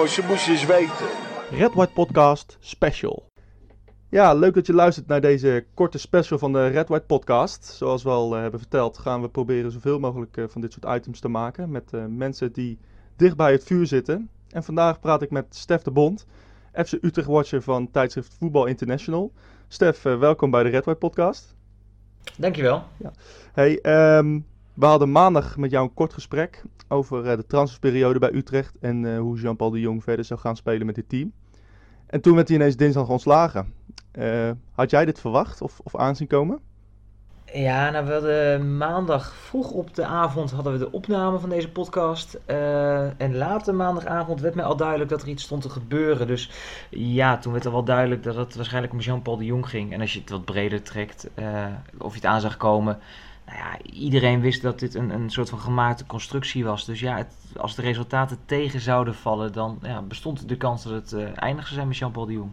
Jongen, jongens, je moest eens weten. Red White Podcast Special. Ja, leuk dat je luistert naar deze korte special van de Red White Podcast. Zoals we al eh, hebben verteld, gaan we proberen zoveel mogelijk eh, van dit soort items te maken met eh, mensen die dicht bij het vuur zitten. En vandaag praat ik met Stef de Bond, FC Utrecht Watcher van tijdschrift Voetbal International. Stef, welkom bij de Red White Podcast. Dankjewel. Hey, ehm, we hadden maandag met jou een kort gesprek over eh, de transferperiode bij Utrecht en eh, hoe Jean-Paul de Jong verder zou gaan spelen met dit team. En toen werd hij ineens dinsdag ontslagen. Eh, had jij dit verwacht of, of aanzien komen? Ja, nou we hadden maandag vroeg op de avond hadden we de opname van deze podcast. En later maandagavond werd mij al duidelijk dat er iets stond te gebeuren. Dus ja, toen werd er wel duidelijk dat het waarschijnlijk om Jean-Paul de Jong ging. En als je het wat breder trekt, of je het aan zag komen. Nou ja, iedereen wist dat dit een, een soort van gemaakte constructie was. Dus ja, het, als de resultaten tegen zouden vallen, dan ja, bestond de kans dat het uh, eindig zou zijn met Jean-Paul de Jong.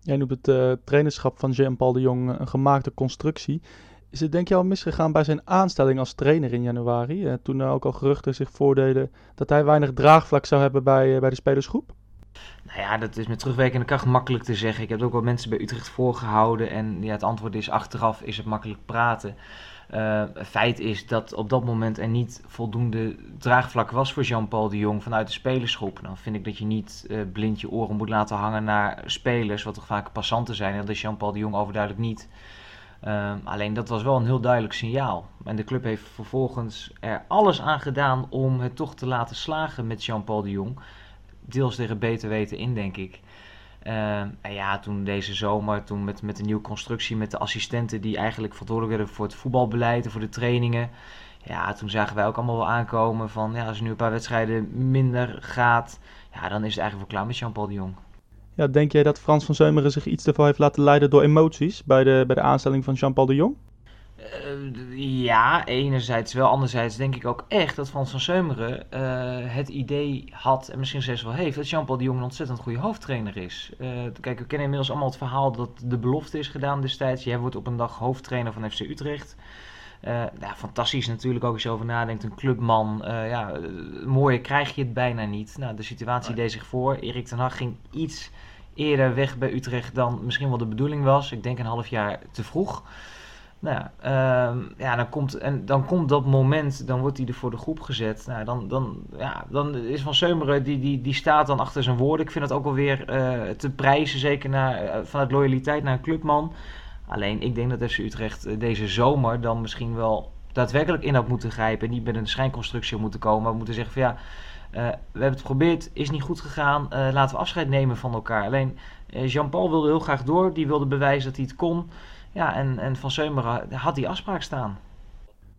Jij noemt het uh, trainerschap van Jean-Paul de Jong een gemaakte constructie. Is het denk je al misgegaan bij zijn aanstelling als trainer in januari? Uh, toen er ook al geruchten zich voordeden dat hij weinig draagvlak zou hebben bij, bij de spelersgroep? Nou ja, dat is met terugwerkende kracht makkelijk te zeggen. Ik heb ook wel mensen bij Utrecht voorgehouden. En ja, het antwoord is achteraf is het makkelijk praten. Uh, feit is dat op dat moment er niet voldoende draagvlak was voor Jean-Paul de Jong vanuit de spelersgroep. Dan vind ik dat je niet uh, blind je oren moet laten hangen naar spelers, wat toch vaak passanten zijn. En dat is Jean-Paul de Jong overduidelijk niet. Uh, alleen dat was wel een heel duidelijk signaal. En de club heeft vervolgens er alles aan gedaan om het toch te laten slagen met Jean-Paul de Jong. Deels tegen beter weten in, denk ik. Uh, en ja, toen deze zomer, toen met, met de nieuwe constructie, met de assistenten die eigenlijk verantwoordelijk werden voor het voetbalbeleid en voor de trainingen. Ja, toen zagen wij ook allemaal wel aankomen van, ja, als er nu een paar wedstrijden minder gaat, ja, dan is het eigenlijk wel klaar met Jean-Paul de Jong. Ja, denk jij dat Frans van Zeumeren zich iets ervoor heeft laten leiden door emoties bij de, bij de aanstelling van Jean-Paul de Jong? Uh, ja, enerzijds wel. Anderzijds denk ik ook echt dat Frans van Zeumeren uh, het idee had, en misschien zelfs wel heeft, dat Jean-Paul de Jong een ontzettend goede hoofdtrainer is. Uh, kijk, we kennen inmiddels allemaal het verhaal dat de belofte is gedaan destijds. Jij wordt op een dag hoofdtrainer van FC Utrecht. ja, fantastisch natuurlijk ook als je over nadenkt. Een clubman, ja, mooier krijg je het bijna niet. Nou, de situatie deed zich voor. Erik ten Hag ging iets eerder weg bij Utrecht dan misschien wel de bedoeling was. Ik denk een half jaar te vroeg. Nou ja, uh, ja dan, komt, en dan komt dat moment, dan wordt hij er voor de groep gezet. Nou, dan, dan, ja, dan is Van Seumeren, die, die, die staat dan achter zijn woorden. Ik vind het ook wel weer uh, te prijzen, zeker naar, uh, vanuit loyaliteit naar een clubman. Alleen, ik denk dat FC Utrecht deze zomer dan misschien wel daadwerkelijk in had moeten grijpen. En niet met een schijnconstructie moeten komen. We moeten zeggen van ja, we hebben het geprobeerd, is niet goed gegaan. Laten we afscheid nemen van elkaar. Alleen Jean-Paul wilde heel graag door. Die wilde bewijzen dat hij het kon. Ja, en, en Van Seumeren had die afspraak staan.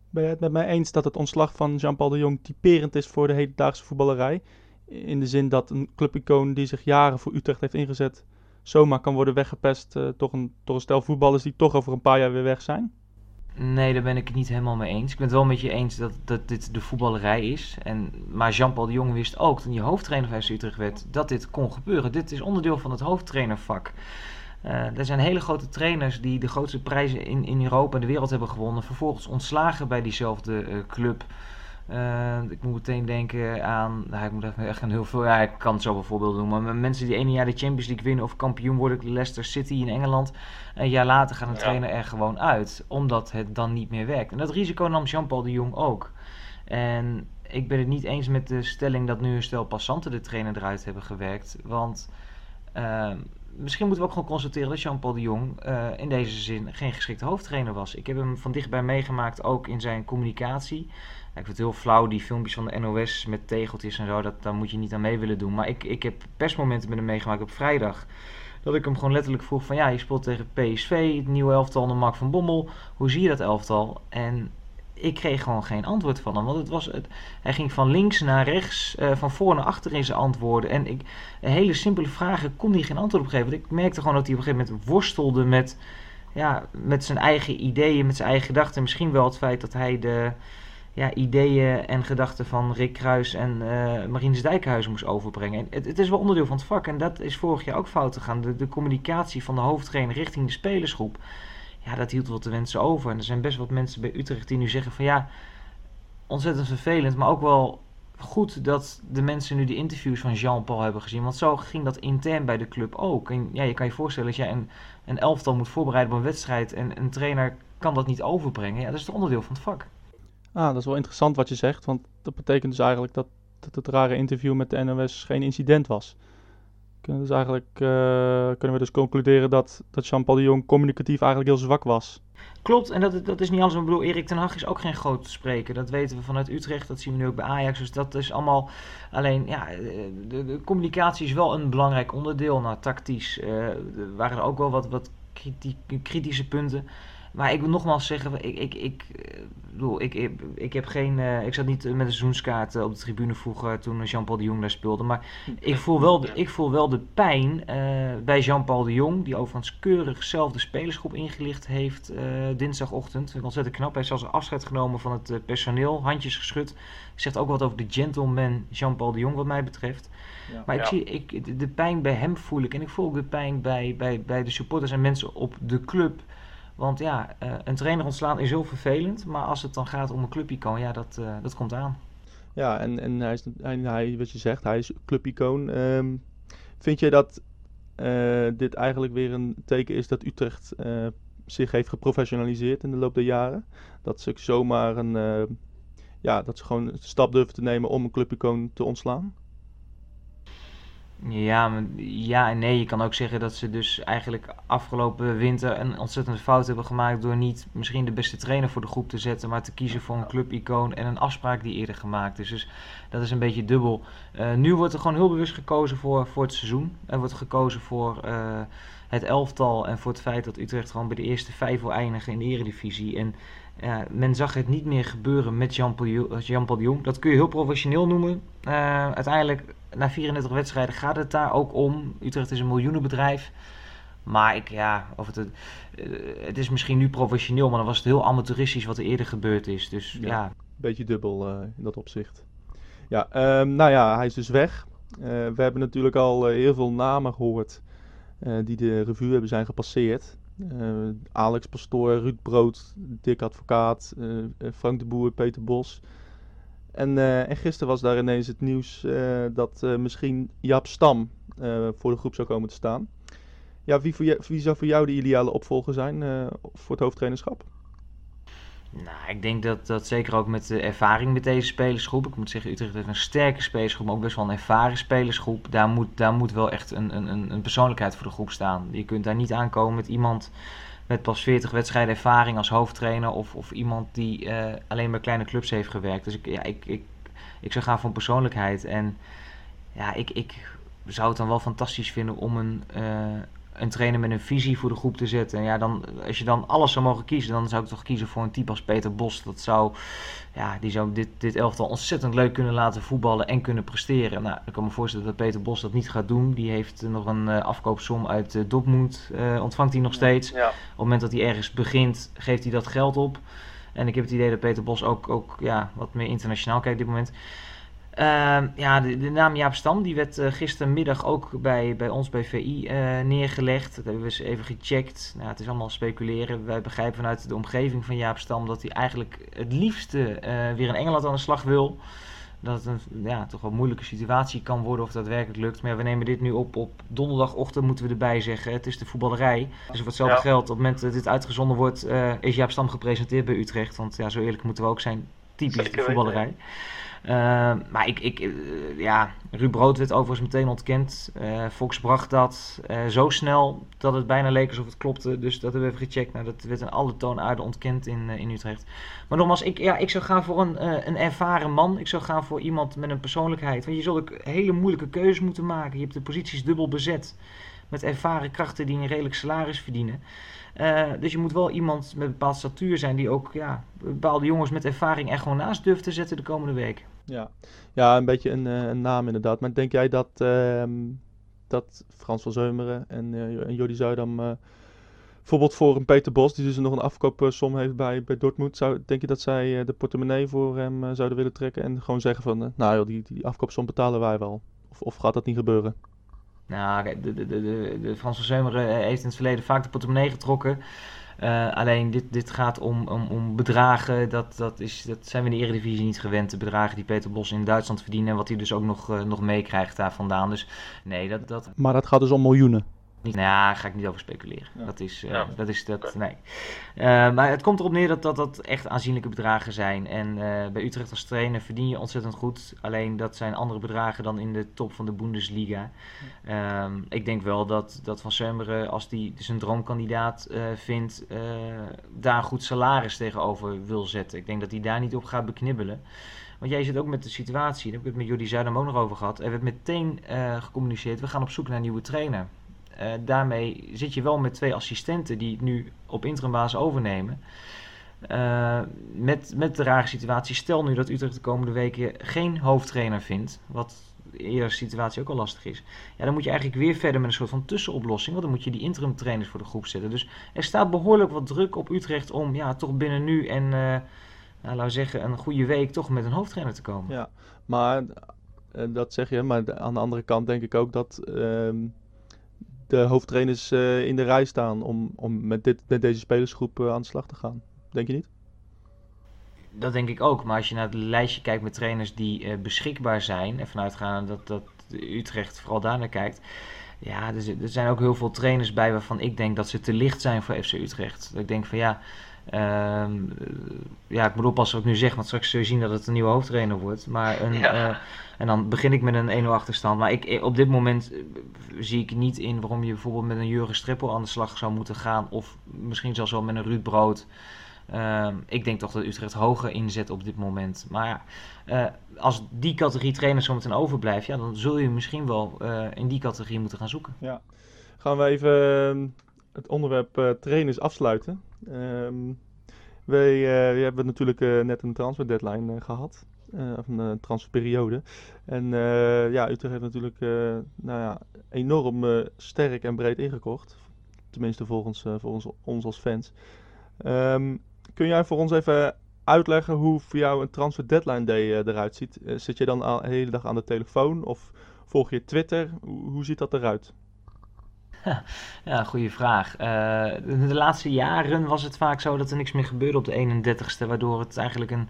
Ben je het met mij eens dat het ontslag van Jean-Paul de Jong typerend is voor de hedendaagse voetballerij? In de zin dat een clubicoon die zich jaren voor Utrecht heeft ingezet, zomaar kan worden weggepest door een, door een stel voetballers die toch over een paar jaar weer weg zijn? Nee, daar ben ik het niet helemaal mee eens. Ik ben het wel met je eens dat, dat dit de voetballerij is. En, maar Jean-Paul de Jong wist ook, toen hij hoofdtrainer van FC Utrecht werd, dat dit kon gebeuren. Dit is onderdeel van het hoofdtrainervak. Uh, er zijn hele grote trainers die de grootste prijzen in, in Europa en de wereld hebben gewonnen. Vervolgens ontslagen bij diezelfde uh, club. Uh, ik moet meteen denken aan, nou, ik moet echt aan heel veel, ja, ik kan het zo bijvoorbeeld noemen, maar mensen die ene jaar de Champions League winnen of kampioen worden, Leicester City in Engeland, een jaar later gaan de ja. trainer er gewoon uit, omdat het dan niet meer werkt. En dat risico nam Jean-Paul de Jong ook. En ik ben het niet eens met de stelling dat nu een stel passanten de trainer eruit hebben gewerkt, want uh, misschien moeten we ook gewoon constateren dat Jean-Paul de Jong uh, in deze zin geen geschikte hoofdtrainer was. Ik heb hem van dichtbij meegemaakt, ook in zijn communicatie. Ik vind het heel flauw, die filmpjes van de NOS met tegeltjes en zo, dat, daar moet je niet aan mee willen doen. Maar ik, ik heb persmomenten met hem meegemaakt op vrijdag. Dat ik hem gewoon letterlijk vroeg van ja, je speelt tegen PSV, het nieuwe elftal onder Mark van Bommel. Hoe zie je dat elftal? En ik kreeg gewoon geen antwoord van hem. Want het was het, hij ging van links naar rechts, uh, van voor naar achter in zijn antwoorden. En ik, hele simpele vragen kon hij geen antwoord op geven. Want ik merkte gewoon dat hij op een gegeven moment worstelde met, ja, met zijn eigen ideeën, met zijn eigen gedachten. Misschien wel het feit dat hij de ja, ideeën en gedachten van Rick Kruis en uh, Marines moest overbrengen. En het, het, is wel onderdeel van het vak. En dat is vorig jaar ook fout gegaan. De, de communicatie van de hoofdtrainer richting de spelersgroep ja, dat hield wel te wensen over. En er zijn best wat mensen bij Utrecht die nu zeggen van ja, ontzettend vervelend, maar ook wel goed dat de mensen nu de interviews van Jean-Paul hebben gezien. Want zo ging dat intern bij de club ook. En ja, je kan je voorstellen, als jij een, een elftal moet voorbereiden op een wedstrijd en een trainer kan dat niet overbrengen. Ja, dat is het onderdeel van het vak. Ah, dat is wel interessant wat je zegt, want dat betekent dus eigenlijk dat, dat het rare interview met de NOS geen incident was. Kunnen, dus eigenlijk, uh, kunnen we dus concluderen dat, dat Jean-Paul de Jong communicatief eigenlijk heel zwak was. Klopt, en dat, dat is niet alles. Ik bedoel, Erik ten Hag is ook geen groot spreker. Dat weten we vanuit Utrecht, dat zien we nu ook bij Ajax. Dus dat is allemaal... Alleen, ja, de, de communicatie is wel een belangrijk onderdeel. Nou, tactisch uh, waren er ook wel wat, wat kritische punten. Maar ik wil nogmaals zeggen, ik, ik, ik, eh, bedoel, ik, ik, ik heb geen. Uh, ik zat niet met een seizoenskaart op de tribune vroeger toen Jean-Paul de Jong daar speelde. Maar ik voel wel de, ik voel wel de pijn uh, bij Jean-Paul de Jong, die overigens keurig zelf de spelersgroep ingelicht heeft uh, dinsdagochtend. Ontzettend knap. Hij heeft zelfs afscheid genomen van het personeel, handjes geschud. Zegt ook wat over de gentleman Jean-Paul de Jong, wat mij betreft. Ja, maar ik zie, ik, de pijn bij hem voel ik. En ik voel ook de pijn bij, bij, bij de supporters en mensen op de club. Want ja, uh, een trainer ontslaan is heel vervelend. Maar als het dan gaat om een clubicoon, ja, dat, uh, dat komt aan. Ja, en, en hij is, hij, wat je zegt, hij is clubicoon. Um, vind je dat uh, dit eigenlijk weer een teken is dat Utrecht zich heeft geprofessionaliseerd in de loop der jaren? Dat ze zomaar een, ja, dat ze gewoon een stap durven te nemen om een clubicoon te ontslaan? Ja, ja en nee. Je kan ook zeggen dat ze dus eigenlijk afgelopen winter een ontzettende fout hebben gemaakt door niet misschien de beste trainer voor de groep te zetten, maar te kiezen voor een clubicoon en een afspraak die eerder gemaakt is. Dus dat is een beetje dubbel. Uh, nu wordt er gewoon heel bewust gekozen voor, voor het seizoen. Er wordt gekozen voor uh, het elftal en voor het feit dat Utrecht gewoon bij de eerste vijf wil eindigen in de eredivisie. En ja, men zag het niet meer gebeuren met Jean-Paul Jean de Jong. Dat kun je heel professioneel noemen. Uh, uiteindelijk, na 34 wedstrijden gaat het daar ook om. Utrecht is een miljoenenbedrijf. Maar ik, ja, of het, uh, het is misschien nu professioneel, maar dan was het heel amateuristisch wat er eerder gebeurd is. Dus ja. ja. Beetje dubbel uh, in dat opzicht. Ja, um, nou ja, hij is dus weg. we hebben natuurlijk al heel veel namen gehoord die de revue hebben zijn gepasseerd. Uh, Alex Pastoor, Ruud Brood, Dick Advocaat, uh, Frank de Boer, Peter Bos. En, en gisteren was daar ineens het nieuws dat misschien Jaap Stam voor de groep zou komen te staan. Ja, wie, voor je, wie zou voor jou de ideale opvolger zijn voor het hoofdtrainerschap? Nou, ik denk dat dat zeker ook met de ervaring met deze spelersgroep. Ik moet zeggen, Utrecht heeft een sterke spelersgroep, maar ook best wel een ervaren spelersgroep. Daar moet, daar moet wel echt een, een, een persoonlijkheid voor de groep staan. Je kunt daar niet aankomen met iemand met pas 40 wedstrijden ervaring als hoofdtrainer. Of, of iemand die uh, alleen bij kleine clubs heeft gewerkt. Dus ik, ja, ik, ik, ik zou gaan voor persoonlijkheid. En ja, ik, ik zou het dan wel fantastisch vinden om een, uh, een trainer met een visie voor de groep te zetten. En ja, dan, als je dan alles zou mogen kiezen, dan zou ik toch kiezen voor een type als Peter Bos. Dat zou, ja, die zou dit, dit elftal ontzettend leuk kunnen laten voetballen en kunnen presteren. Nou, ik kan me voorstellen dat Peter Bos dat niet gaat doen. Die heeft nog een uh, afkoopsom uit uh, Dortmund, uh, ontvangt hij nog steeds. Ja. Op het moment dat hij ergens begint, geeft hij dat geld op. En ik heb het idee dat Peter Bos ook, ook ja, wat meer internationaal kijkt op dit moment. Uh, ja, de, de, naam Jaap Stam die werd uh, gistermiddag ook bij, bij ons bij VI uh, neergelegd. Dat hebben we eens even gecheckt. Nou, het is allemaal speculeren. Wij begrijpen vanuit de omgeving van Jaap Stam dat hij eigenlijk het liefste uh, weer in Engeland aan de slag wil. Dat het een ja, toch wel moeilijke situatie kan worden of dat werkelijk lukt. Maar ja, we nemen dit nu op op donderdagochtend, moeten we erbij zeggen. Het is de voetballerij. Dus voor hetzelfde ja. geld, op het moment dat dit uitgezonden wordt, is Jaap Stam gepresenteerd bij Utrecht. Want ja, zo eerlijk moeten we ook zijn. Typisch de voetballerij. Weten. Uh, maar ik, ik uh, ja, Ruud Brood werd overigens meteen ontkend. Uh, Fox bracht dat zo snel dat het bijna leek alsof het klopte. Dus dat hebben we even gecheckt. Nou, dat werd in alle toonaarden ontkend in, in Utrecht. Maar nogmaals, ik, ja, ik zou gaan voor een, een ervaren man. Ik zou gaan voor iemand met een persoonlijkheid. Want je zult ook hele moeilijke keuzes moeten maken. Je hebt de posities dubbel bezet. Met ervaren krachten die een redelijk salaris verdienen. Uh, dus je moet wel iemand met een bepaald statuur zijn die ook ja, bepaalde jongens met ervaring er gewoon naast durft te zetten de komende week. Ja, ja een beetje een, uh, een naam inderdaad. Maar denk jij dat, uh, dat Frans van Zeumeren en, uh, en Zuidam bijvoorbeeld voor een Peter Bos, die dus nog een afkoopsom heeft bij, bij Dortmund, zou, denk je dat zij de portemonnee voor hem zouden willen trekken en gewoon zeggen van, nou joh, die, die afkoopsom betalen wij wel? Of, of gaat dat niet gebeuren? Nou, de, de, de, de, Frans van Zeumeren heeft in het verleden vaak de portemonnee getrokken. Uh, alleen dit, dit gaat om, om, om bedragen, dat, dat, is, dat zijn we in de Eredivisie niet gewend. De bedragen die Peter Bos in Duitsland verdient en wat hij dus ook nog, uh, nog meekrijgt daar vandaan. Dus nee, dat, dat... Maar dat gaat dus om miljoenen? Niet, nou ja, ga ik niet over speculeren. Dat is, uh, ja. dat is dat, nee. Uh, maar het komt erop neer dat, dat dat echt aanzienlijke bedragen zijn. En uh, bij Utrecht als trainer verdien je ontzettend goed. Alleen dat zijn andere bedragen dan in de top van de Bundesliga. Um, ik denk wel dat, dat Van Semmeren, als hij zijn droomkandidaat vindt, daar een goed salaris tegenover wil zetten. Ik denk dat hij daar niet op gaat beknibbelen. Want jij zit ook met de situatie, daar heb ik het met Jordi Zuidam ook nog over gehad. Er werd meteen gecommuniceerd, we gaan op zoek naar een nieuwe trainer. Uh, daarmee zit je wel met twee assistenten die het nu op interimbasis overnemen. Uh, met, met de rare situatie, stel nu dat Utrecht de komende weken geen hoofdtrainer vindt, wat eerder situatie ook al lastig is. Ja, dan moet je eigenlijk weer verder met een soort van tussenoplossing, want dan moet je die interim trainers voor de groep zetten. Dus er staat behoorlijk wat druk op Utrecht om ja, toch binnen nu en, uh, nou, zeggen, een goede week toch met een hoofdtrainer te komen. Ja, maar dat zeg je, maar aan de andere kant denk ik ook dat... Uh, de hoofdtrainers uh, in de rij staan om, om met, dit, met deze spelersgroep uh, aan de slag te gaan. Denk je niet? Dat denk ik ook. Maar als je naar het lijstje kijkt met trainers die uh, beschikbaar zijn, en vanuitgaan dat, dat Utrecht vooral daar naar kijkt. Ja, er, er, zijn ook heel veel trainers bij waarvan ik denk dat ze te licht zijn voor FC Utrecht. Dat ik denk van ja, uh, ja, ik moet oppassen wat ik nu zeg, want straks zul je zien dat het een nieuwe hoofdtrainer wordt. Maar een, ja. uh, en dan begin ik met een 1-0 achterstand. Maar ik, op dit moment zie ik niet in waarom je bijvoorbeeld met een Jurgen Strippel aan de slag zou moeten gaan. Of misschien zelfs wel met een Ruud Brood. Uh, ik denk toch dat Utrecht hoger inzet op dit moment. Maar uh, als die categorie trainers zo meteen overblijft, ja, dan zul je misschien wel uh, in die categorie moeten gaan zoeken. Ja, gaan we even het onderwerp uh, trainers afsluiten. Um, wij, we hebben natuurlijk net een transfer deadline gehad. of een transferperiode. En ja, Utrecht heeft natuurlijk nou ja, enorm sterk en breed ingekocht. Tenminste volgens, volgens ons als fans. Um, kun jij voor ons even uitleggen hoe voor jou een transfer deadline day eruit ziet? Zit je dan al de hele dag aan de telefoon of volg je Twitter? Hoe ziet dat eruit? Ja, goede vraag. Uh, de laatste jaren was het vaak zo dat er niks meer gebeurde op de 31ste, waardoor het eigenlijk een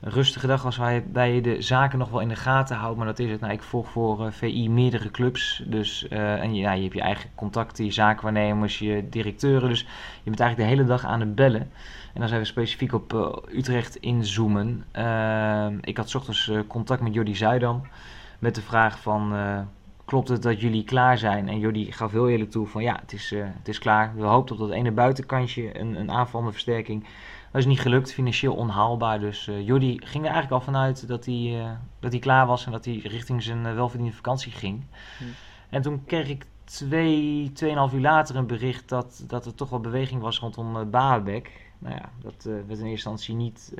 rustige dag was waarbij je de zaken nog wel in de gaten houdt. Maar dat is het. Nou, ik volg voor uh, VI meerdere clubs. Dus, uh, en ja, je hebt je eigen contacten, je zaakwaarnemers, je directeuren. Dus je bent eigenlijk de hele dag aan het bellen. En dan zijn we specifiek op Utrecht inzoomen. ik had s ochtends contact met Jordi Zuidam. Met de vraag van, klopt het dat jullie klaar zijn? En Jordi gaf heel eerlijk toe van, ja, het is, het is klaar. We hoopten op dat ene buitenkantje, een, een aanvallende versterking... Dat is niet gelukt, financieel onhaalbaar. Dus uh, Jordi ging er eigenlijk al vanuit dat hij, uh, dat hij klaar was en dat hij richting zijn welverdiende vakantie ging. Hm. En toen kreeg ik twee, tweeënhalf uur later een bericht dat, dat er toch wel beweging was rondom uh, Baabek. Nou ja, dat werd in eerste instantie niet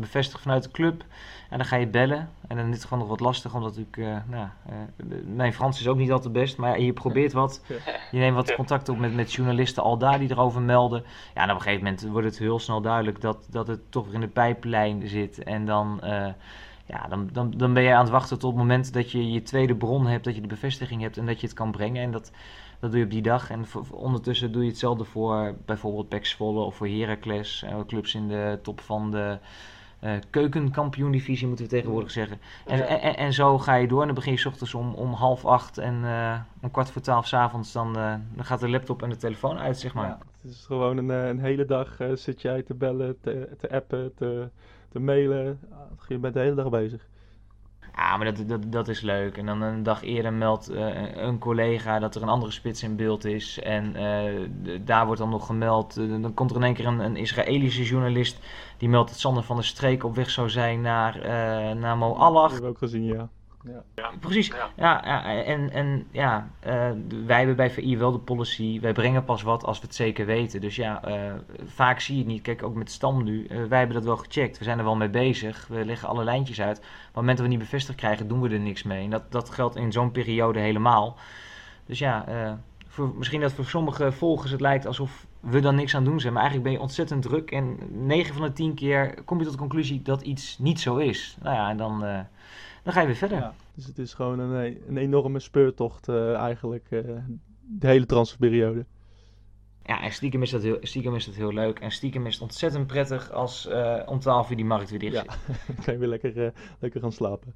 bevestigd vanuit de club. En dan ga je bellen. En dan is het gewoon nog wat lastig, omdat ik, uh, nou, uh, mijn Frans is ook niet altijd best. Maar je probeert wat. Je neemt wat contact op met, met journalisten al daar die erover melden. Ja, en op een gegeven moment wordt het heel snel duidelijk dat, dat het toch weer in de pijplijn zit. En dan, uh, ja, dan, dan, dan ben je aan het wachten tot het moment dat je je tweede bron hebt, dat je de bevestiging hebt en dat je het kan brengen. En dat, dat doe je op die dag. En ondertussen doe je hetzelfde voor bijvoorbeeld Pax Volle of voor Heracles. clubs in de top van de uh, keukenkampioen-divisie, moeten we tegenwoordig zeggen. En, ja. en, en, zo ga je door. En dan begin je s ochtends om, om half acht en uh, om kwart voor twaalf s avonds. Dan, uh, dan gaat de laptop en de telefoon uit, zeg maar. Ja, het is gewoon een, een hele dag zit jij te bellen, te, te appen, te, te mailen. Je bent de hele dag bezig. Ja, maar dat, dat, dat is leuk. En dan een dag eerder meldt uh, een collega dat er een andere spits in beeld is. En uh, daar wordt dan nog gemeld. Uh, dan komt er in één keer een, een, Israëlische journalist. Die meldt dat Sander van der Streek op weg zou zijn naar, naar Mo. Dat hebben we ook gezien, ja. Ja. ja. Precies. Ja. ja. Ja, en, en ja, uh, wij hebben bij VI wel de policy. Wij brengen pas wat als we het zeker weten. Dus ja, uh, vaak zie je het niet. Kijk, ook met Stam nu. Uh, wij hebben dat wel gecheckt. We zijn er wel mee bezig. We leggen alle lijntjes uit. Maar op het moment dat we niet bevestigd krijgen, doen we er niks mee. En dat, dat geldt in zo'n periode helemaal. Dus ja, voor, misschien dat voor sommige volgers het lijkt alsof we dan niks aan doen zijn. Maar eigenlijk ben je ontzettend druk. En 9 van de 10 keer kom je tot de conclusie dat iets niet zo is. Nou ja, en dan dan ga je weer verder. Ja, dus het is gewoon een, een enorme speurtocht uh, eigenlijk, uh, de hele transferperiode. Ja, en stiekem is dat heel, stiekem is dat heel leuk. En stiekem is het ontzettend prettig als eh om 12 uur die markt weer dicht Ja. zit. Dan kan je weer lekker, eh, lekker gaan slapen.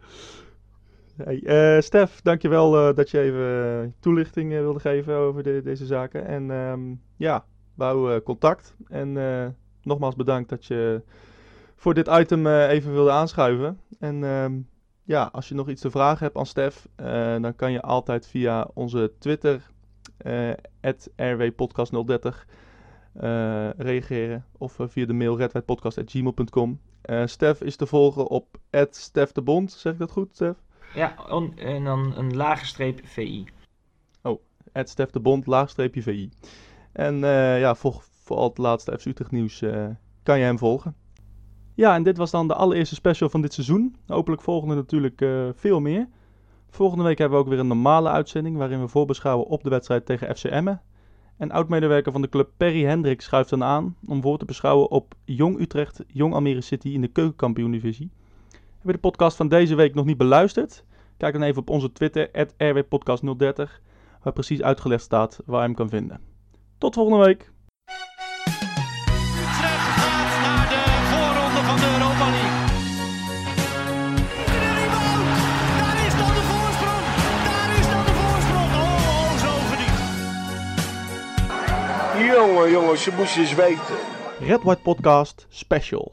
Hey, eh, Stef, dankjewel eh dat je even eh, toelichting eh, wilde geven over de, deze zaken. En ehm, ja, we houden eh, contact. En eh, nogmaals bedankt dat je voor dit item eh, even wilde aanschuiven. En ehm, ja, als je nog iets te vragen hebt aan Stef, eh, dan kan je altijd via onze Twitter, eh rwpodcast030, eh, reageren. Of via de mail redwijdpodcast.gmail.com. Stef is te volgen op Stef de Bond. Zeg ik dat goed, Stef? Ja, on- en dan een lage streep VI. Stef de Bond, laagstreepje VI. En ja, volg voor al het laatste FC Utrecht nieuws kan je hem volgen. Ja, en dit was dan de allereerste special van dit seizoen. Hopelijk volgen er natuurlijk eh, veel meer. Volgende week hebben we ook weer een normale uitzending waarin we voorbeschouwen op de wedstrijd tegen FC Emmen. En oud-medewerker van de club Perry Hendrik schuift dan aan om voor te beschouwen op Jong Utrecht, Jong Almere City in de keukenkampioen-divisie. Heb je de podcast van deze week nog niet beluisterd? Kijk dan even op onze Twitter, rwpodcast030, waar precies uitgelegd staat waar je hem kan vinden. Tot volgende week! Jongen, jongens, je moest eens weten. Red White Podcast Special.